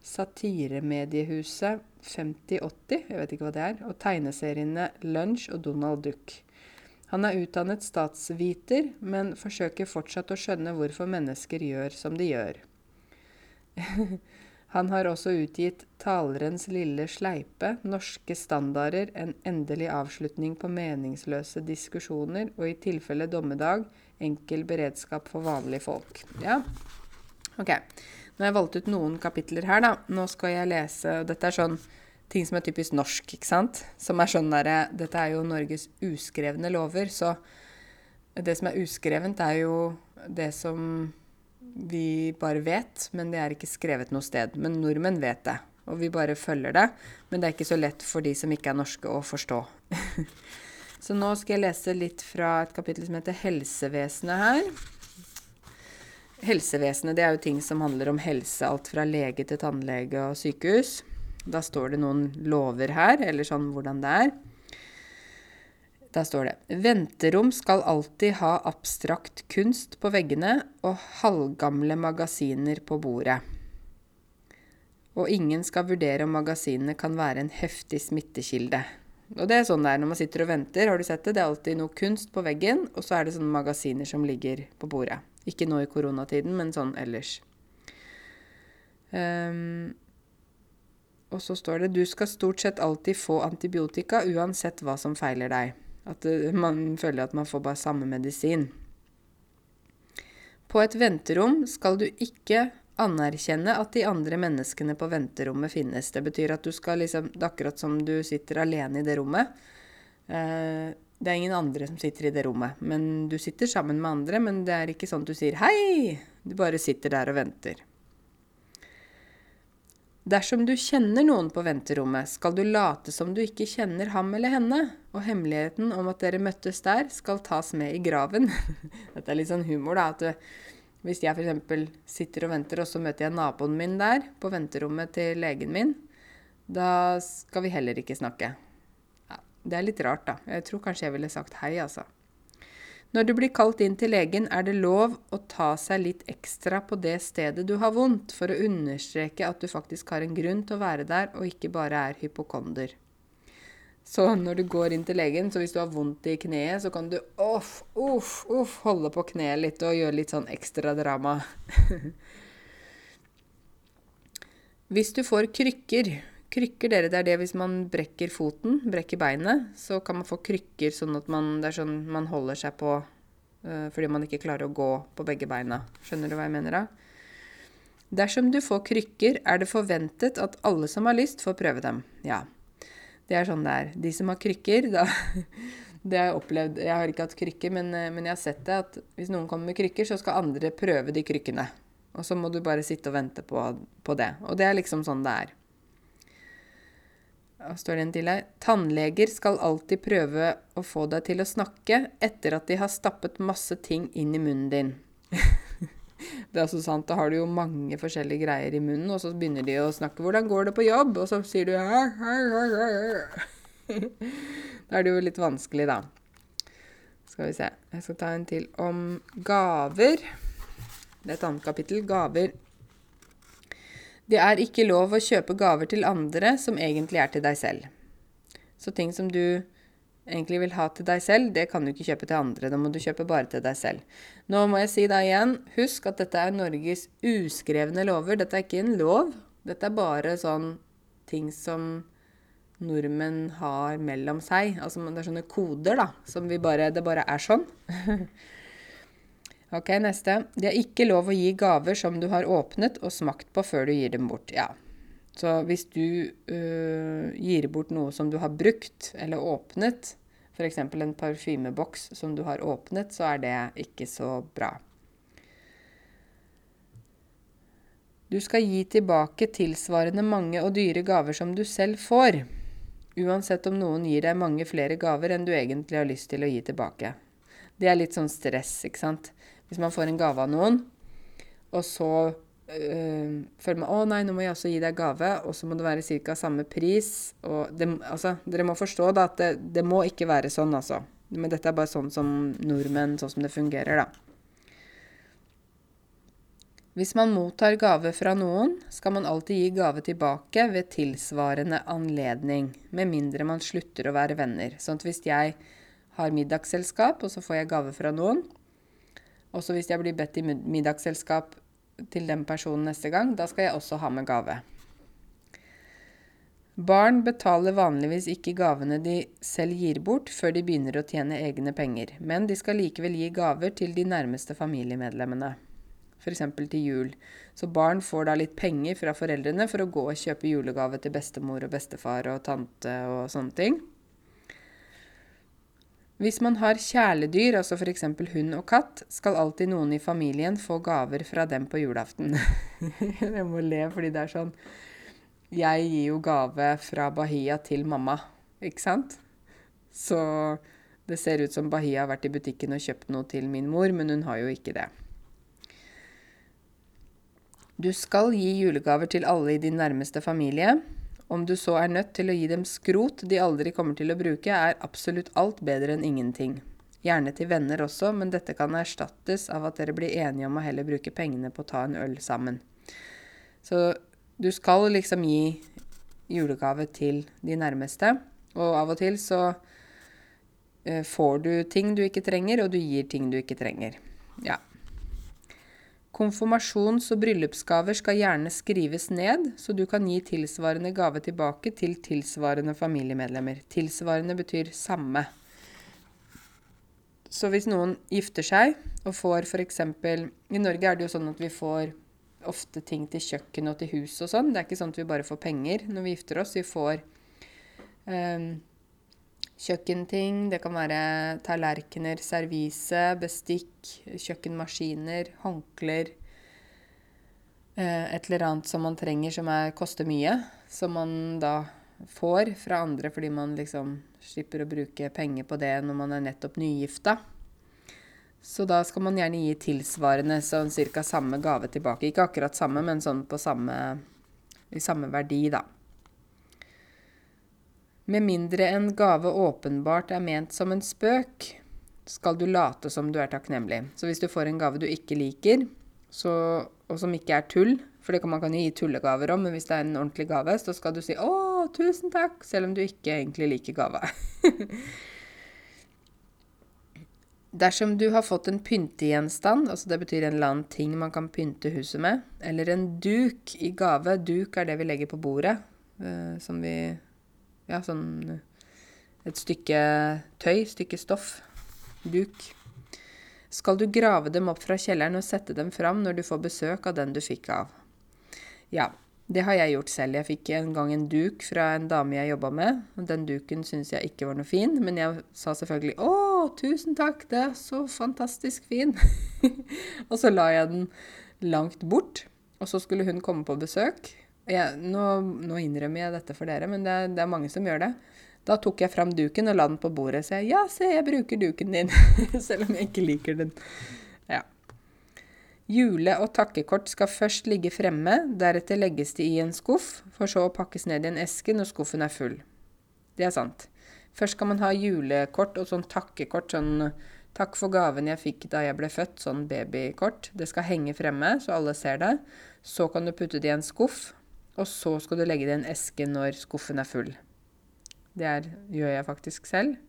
satiremediehuset 5080, jeg vet ikke hva det er, og tegneseriene Lunch og Donald Duck. Han er utdannet statsviter, men forsøker fortsatt å skjønne hvorfor mennesker gjør som de gjør. Han har også utgitt 'Talerens lille sleipe', 'Norske standarder', en endelig avslutning på meningsløse diskusjoner, og i tilfelle dommedag, enkel beredskap for vanlige folk. Ja, Ok, Nå har jeg valgt ut noen kapitler her, da. Nå skal jeg lese og Dette er sånn ting som er typisk norsk, ikke sant? Som er sånn derre Dette er jo Norges uskrevne lover, så det som er uskrevent, er jo det som vi bare vet, men det er ikke skrevet noe sted. Men nordmenn vet det, og vi bare følger det. Men det er ikke så lett for de som ikke er norske å forstå. så nå skal jeg lese litt fra et kapittel som heter Helsevesenet her helsevesenet, det er jo ting som handler om helse. Alt fra lege til tannlege og sykehus. Da står det noen lover her, eller sånn hvordan det er. Da står det Venterom skal alltid ha abstrakt kunst på veggene og halvgamle magasiner på bordet. Og ingen skal vurdere om magasinene kan være en heftig smittekilde. Og det er sånn det er når man sitter og venter. Har du sett det? Det er alltid noe kunst på veggen, og så er det sånne magasiner som ligger på bordet. Ikke nå i koronatiden, men sånn ellers. Um, og så står det du skal stort sett alltid få antibiotika uansett hva som feiler deg. At eh, man føler at man får bare samme medisin. På et venterom skal du ikke anerkjenne at de andre menneskene på venterommet finnes. Det betyr at du skal liksom Det er akkurat som du sitter alene i det rommet. Eh, det er ingen andre som sitter i det rommet. Men du sitter sammen med andre, men det er ikke sånn at du sier 'hei'. Du bare sitter der og venter. Dersom du kjenner noen på venterommet, skal du late som du ikke kjenner ham eller henne, og hemmeligheten om at dere møttes der, skal tas med i graven. Dette er litt sånn humor, da. at du, Hvis jeg f.eks. sitter og venter, og så møter jeg naboen min der, på venterommet til legen min, da skal vi heller ikke snakke. Ja, det er litt rart, da. Jeg tror kanskje jeg ville sagt hei, altså. Når du blir kalt inn til legen, er det lov å ta seg litt ekstra på det stedet du har vondt, for å understreke at du faktisk har en grunn til å være der, og ikke bare er hypokonder. Så når du går inn til legen, så hvis du har vondt i kneet, så kan du off, off, off holde på kneet litt og gjøre litt sånn ekstra drama. hvis du får krykker, Krykker, dere, det er det hvis man brekker foten, brekker beinet, så kan man få krykker sånn at man, det er sånn man holder seg på uh, fordi man ikke klarer å gå på begge beina. Skjønner du hva jeg mener da? Dersom du får krykker, er det forventet at alle som har lyst, får prøve dem. Ja. Det er sånn det er. De som har krykker, da Det har jeg opplevd. Jeg har ikke hatt krykker, men, eh, men jeg har sett det at hvis noen kommer med krykker, så skal andre prøve de krykkene. Og så må du bare sitte og vente på, på det. Og det er liksom sånn det er står det en til her. Tannleger skal alltid prøve å få deg til å snakke etter at de har stappet masse ting inn i munnen din. det er altså sant. Da har du jo mange forskjellige greier i munnen, og så begynner de å snakke 'Hvordan går det på jobb?' Og så sier du Da er det jo litt vanskelig, da. Skal vi se. Jeg skal ta en til om gaver. Det er et annet kapittel. Gaver. Det er ikke lov å kjøpe gaver til andre som egentlig er til deg selv. Så ting som du egentlig vil ha til deg selv, det kan du ikke kjøpe til andre. Da må du kjøpe bare til deg selv. Nå må jeg si deg igjen, husk at dette er Norges uskrevne lover. Dette er ikke en lov. Dette er bare sånn ting som nordmenn har mellom seg. Altså det er sånne koder, da, som vi bare Det bare er sånn. Ok, neste. Det er ikke lov å gi gaver som du har åpnet og smakt på før du gir dem bort. Ja. Så hvis du øh, gir bort noe som du har brukt eller åpnet, f.eks. en parfymeboks som du har åpnet, så er det ikke så bra. Du skal gi tilbake tilsvarende mange og dyre gaver som du selv får, uansett om noen gir deg mange flere gaver enn du egentlig har lyst til å gi tilbake. Det er litt sånn stress, ikke sant. Hvis man får en gave av noen, og så øh, føler man 'Å nei, nå må jeg også gi deg gave', og så må det være ca. samme pris. Og det, altså, dere må forstå da, at det, det, må ikke være sånn, altså. Men dette er bare sånn som nordmenn, sånn som det fungerer, da. Hvis man mottar gave fra noen, skal man alltid gi gave tilbake ved tilsvarende anledning, med mindre man slutter å være venner. Sånn at hvis jeg har middagsselskap, og så får jeg gave fra noen, også hvis jeg blir bedt i middagsselskap til den personen neste gang, da skal jeg også ha med gave. Barn betaler vanligvis ikke gavene de selv gir bort, før de begynner å tjene egne penger, men de skal likevel gi gaver til de nærmeste familiemedlemmene, f.eks. til jul. Så barn får da litt penger fra foreldrene for å gå og kjøpe julegave til bestemor og bestefar og tante og sånne ting. Hvis man har kjæledyr, altså f.eks. hund og katt, skal alltid noen i familien få gaver fra dem på julaften. jeg må le fordi det er sånn Jeg gir jo gave fra Bahia til mamma, ikke sant? Så det ser ut som Bahia har vært i butikken og kjøpt noe til min mor, men hun har jo ikke det. Du skal gi julegaver til alle i din nærmeste familie. Om du så er nødt til å gi dem skrot de aldri kommer til å bruke, er absolutt alt bedre enn ingenting. Gjerne til venner også, men dette kan erstattes av at dere blir enige om å heller bruke pengene på å ta en øl sammen. Så du skal liksom gi julegave til de nærmeste, og av og til så eh, får du ting du ikke trenger, og du gir ting du ikke trenger. Ja. Konfirmasjons- og bryllupsgaver skal gjerne skrives ned, så du kan gi tilsvarende gave tilbake til tilsvarende familiemedlemmer. Tilsvarende betyr samme. Så hvis noen gifter seg og får f.eks. I Norge er det jo sånn at vi får ofte ting til kjøkken og til hus og sånn. Det er ikke sånn at vi bare får penger når vi gifter oss. Vi får um, kjøkkenting. Det kan være tallerkener, servise, bestikk, kjøkkenmaskiner, håndklær. eh, et eller annet som man trenger som er, koster mye, som man da får fra andre fordi man liksom slipper å bruke penger på det når man er nettopp nygifta. Så da skal man gjerne gi tilsvarende sånn cirka samme gave tilbake. Ikke akkurat samme, men sånn på samme, i samme verdi, da. Med mindre en gave åpenbart er ment som en spøk, skal du late som du er takknemlig. Så hvis du får en gave du ikke liker, så, og som ikke er tull, for det kan man kan jo gi tullegaver om, men hvis det er en ordentlig gave, så skal du si 'Å, tusen takk', selv om du ikke egentlig liker gava. Dersom du har fått en pyntegjenstand, altså det betyr en eller annen ting man kan pynte huset med, eller en duk i gave Duk er det vi legger på bordet, uh, som vi Ja, sånn Et stykke tøy, stykke stoff. Duk. Skal du grave dem opp fra kjelleren og sette dem fram når du får besøk av den du fikk av? Ja, det har jeg gjort selv. Jeg fikk en gang en duk fra en dame jeg jobba med. Den duken syntes jeg ikke var noe fin, men jeg sa selvfølgelig 'Å, tusen takk, det er så fantastisk fin'. og så la jeg den langt bort, og så skulle hun komme på besøk. Jeg, nå, nå, innrømmer jeg dette for dere, men det det er, mange som gjør det. Da tok jeg fram duken og la den på bordet og sa 'Ja, se, jeg bruker duken din', selv om jeg ikke liker den. Ja. Jule- og takkekort skal først ligge fremme, deretter legges de i en skuff, for så å pakkes ned i en eske når skuffen er full. Det er sant. Først skal man ha julekort og sånn takkekort, sånn 'takk for gaven jeg fikk da jeg ble født', sånn babykort. Det skal henge fremme, så alle ser det. Så kan du putte det i en skuff, og så skal du legge det i en eske når skuffen er full. Det er, gjør jeg faktisk selv.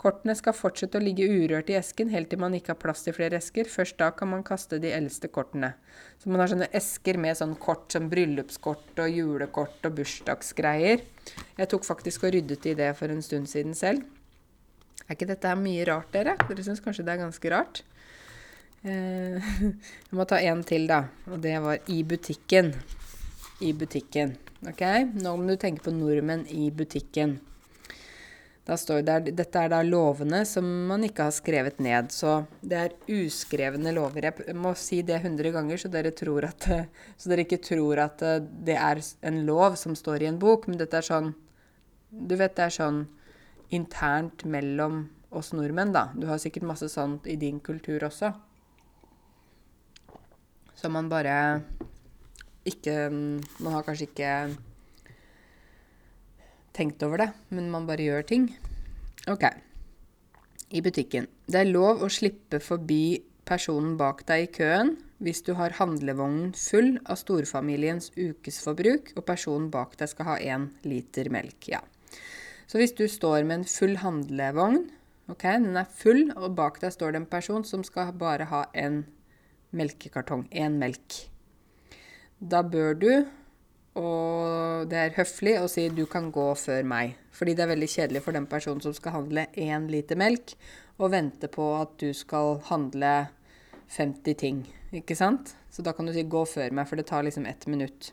Kortene skal fortsette å ligge urørt i esken helt til man ikke har plass til flere esker. Først da kan man kaste de eldste kortene. Så man har sånne esker med sånn kort som bryllupskort og julekort og bursdagsgreier. Jeg tok faktisk og ryddet i det for en stund siden selv. Er ikke dette mye rart, dere? Dere syns kanskje det er ganske rart? Eh, jeg må ta en til, da. Og det var i butikken. I butikken. Ok? Nå må du tenke på nordmenn i butikken. Da står det, Dette er da lovene som man ikke har skrevet ned. Så det er uskrevne lover. Jeg må si det 100 ganger, så dere, at, så dere, ikke tror at eh, det er en lov som står i en bok. Men dette er sånn Du vet, det er sånn internt mellom oss nordmenn, da. Du har sikkert masse sånt i din kultur også. Så man bare ikke Man har kanskje ikke tenkt over det, men man bare gjør ting. Ok. I butikken. Det er lov å slippe forbi personen bak deg i køen hvis du har handlevognen full av storfamiliens ukesforbruk, og personen bak deg skal ha én liter melk. Ja. Så hvis du står med en full handlevogn, ok, den er full, og bak deg står det en person som skal bare ha en melkekartong, én melk, da bør du og det er høflig å si 'du kan gå før meg'. Fordi det er veldig kjedelig for den personen som skal handle én liter melk, og vente på at du skal handle 50 ting. Ikke sant? Så da kan du si 'gå før meg', for det tar liksom ett minutt.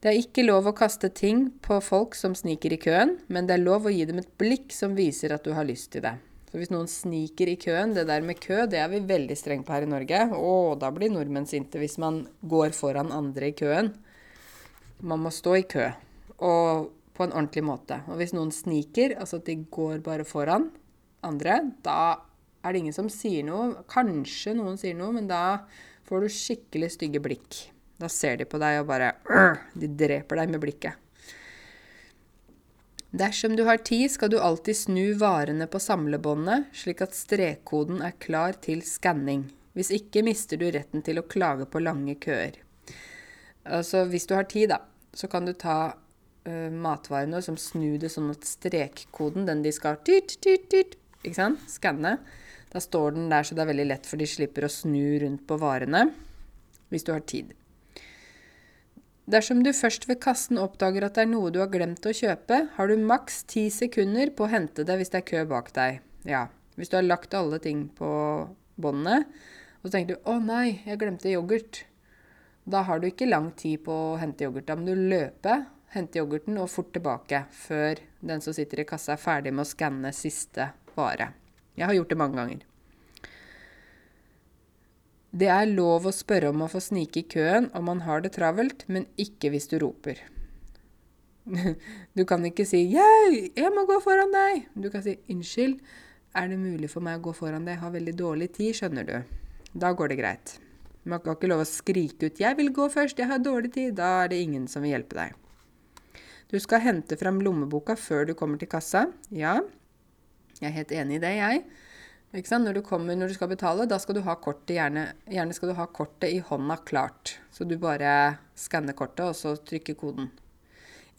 Det er ikke lov å kaste ting på folk som sniker i køen, men det er lov å gi dem et blikk som viser at du har lyst til det. Så hvis noen sniker i køen, det der med kø, det er vi veldig strenge på her i Norge. Å, da blir nordmenn sinte hvis man går foran andre i køen. Man må stå i kø, og på en ordentlig måte. Og hvis noen sniker, altså at de går bare foran andre, da er det ingen som sier noe. Kanskje noen sier noe, men da får du skikkelig stygge blikk. Da ser de på deg og bare De dreper deg med blikket. Dersom du har tid, skal du alltid snu varene på samlebåndet, slik at strekkoden er klar til skanning. Hvis ikke mister du retten til å klage på lange køer. Altså hvis du har tid, da, så kan du ta uh, matvarene som snu det sånn at strekkoden, den de skal skanne, da står den der så det er veldig lett, for de slipper å snu rundt på varene hvis du har tid. Dersom du først ved kassen oppdager at det er noe du har glemt å kjøpe, har du maks ti sekunder på å hente det hvis det er kø bak deg. Ja, hvis du har lagt alle ting på båndene, og så tenker du 'Å nei, jeg glemte yoghurt'. Da har du ikke lang tid på å hente yoghurt. Da må du løpe, hente yoghurten og fort tilbake før den som sitter i kassa er ferdig med å skanne siste vare. Jeg har gjort det mange ganger. Det er lov å spørre om å få snike i køen om man har det travelt, men ikke hvis du roper. Du kan ikke si 'Jeg, jeg må gå foran deg'. Du kan si 'Unnskyld, er det mulig for meg å gå foran deg? Jeg har veldig dårlig tid, skjønner du'. Da går det greit. Man kan ikke lov å skrike ut 'Jeg vil gå først, jeg har dårlig tid'. Da er det ingen som vil hjelpe deg. Du skal hente fram lommeboka før du kommer til kassa. Ja, jeg er helt enig i det, jeg. Når du kommer når du skal betale, da skal du ha kortet gjerne, gjerne skal du ha kortet i hånda klart. Så du bare skanner kortet, og så trykker koden.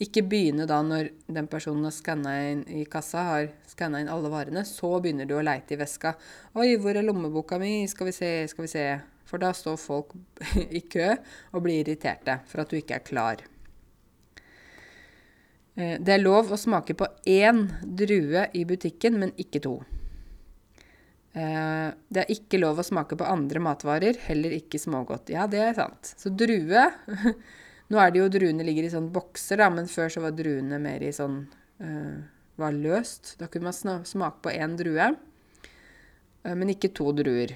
Ikke begynne da når den personen har skanna inn i kassa, har skanna inn alle varene. Så begynner du å leite i veska. 'Oi, hvor er lommeboka mi? Skal vi se, skal vi se.' For da står folk i kø og blir irriterte for at du ikke er klar. Eh, det er lov å smake på én drue i butikken, men ikke to. Eh, det er ikke lov å smake på andre matvarer, heller ikke smågodt. Ja, det er sant. Så drue Nå er det jo druene ligger i sånne bokser, da, men før så var druene mer i sånn uh, Var løst. Da kunne man smake på én drue, uh, men ikke to druer.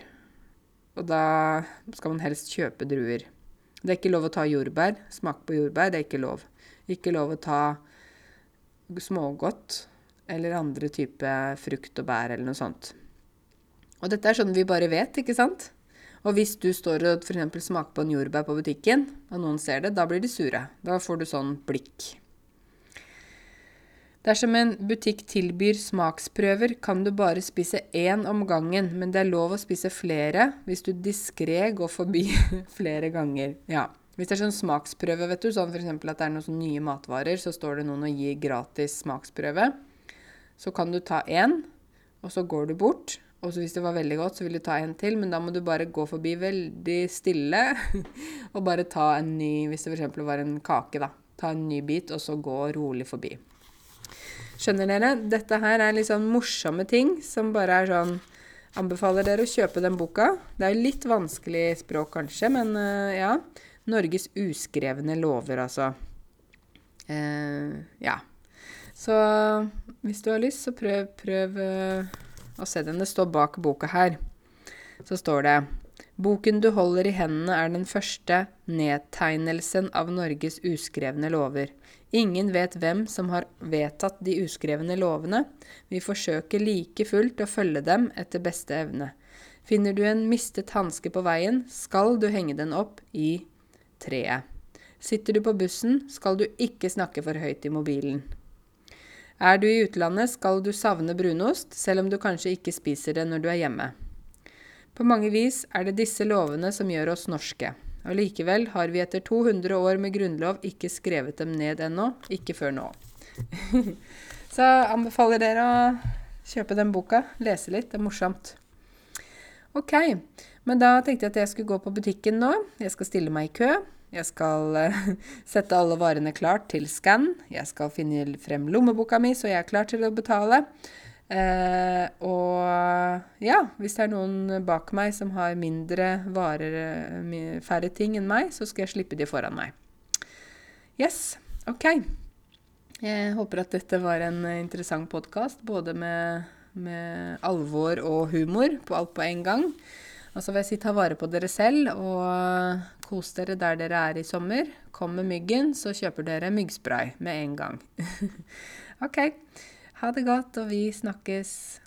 Og da skal man helst kjøpe druer. Det er ikke lov å ta jordbær. Smak på jordbær, det er ikke lov. Ikke lov å ta smågodt eller andre type frukt og bær eller noe sånt. Og dette er sånn vi bare vet, ikke sant? Og hvis du står og f.eks. smaker på en jordbær på butikken, og noen ser det, da blir de sure. Da får du sånn blikk. Dersom en butikk tilbyr smaksprøver, kan du bare spise én om gangen, men det er lov å spise flere hvis du diskré går forbi flere ganger. Ja. Hvis det er sånn smaksprøve, vet du, sånn f.eks. at det er noen nye matvarer, så står det noen og gir gratis smaksprøve, så kan du ta én, og så går du bort, og så hvis det var veldig godt, så vil du ta en til, men da må du bare gå forbi veldig stille og bare ta en ny Hvis det f.eks. var en kake, da. Ta en ny bit, og så gå rolig forbi. Skjønner dere? Dette her er litt sånn morsomme ting som bare er sånn Anbefaler dere å kjøpe den boka. Det er jo litt vanskelig språk, kanskje, men uh, ja. Norges uskrevne lover, altså. Uh, ja. Så hvis du har lyst, så prøv, prøv uh, og se den. Det står bak boka her. Så står det Boken du holder i hendene er den første nedtegnelsen av Norges uskrevne lover. Ingen vet hvem som har vedtatt de uskrevne lovene. Vi forsøker like fullt å følge dem etter beste evne. Finner du en mistet hanske på veien, skal du henge den opp i treet. Sitter du på bussen, skal du ikke snakke for høyt i mobilen. Er du i utlandet, skal du savne brunost, selv om du kanskje ikke spiser det når du er hjemme. På mange vis er det disse lovene som gjør oss norske. Og likevel har vi etter 200 år med grunnlov ikke skrevet dem ned ennå. Ikke før nå. Så anbefaler dere å kjøpe den boka. Lese litt. Det er morsomt. Ok, men da tenkte jeg at jeg skulle gå på butikken nå. Jeg skal stille meg i kø. Jeg skal uh, sette alle varene klart til skann. Jeg skal finne frem lommeboka mi, så jeg er klar til å betale. Eh, og ja, hvis det er noen bak meg som har mindre varer, uh, færre ting enn meg, så skal jeg slippe de foran meg. Yes, OK. Jeg håper at dette var en interessant podkast, både med, med alvor og humor på alt på en gang. Og så vil jeg si ta vare på dere selv, og kos dere der dere er i sommer. Kom med myggen, så kjøper dere myggspray med en gang. OK. Ha det godt, og vi snakkes.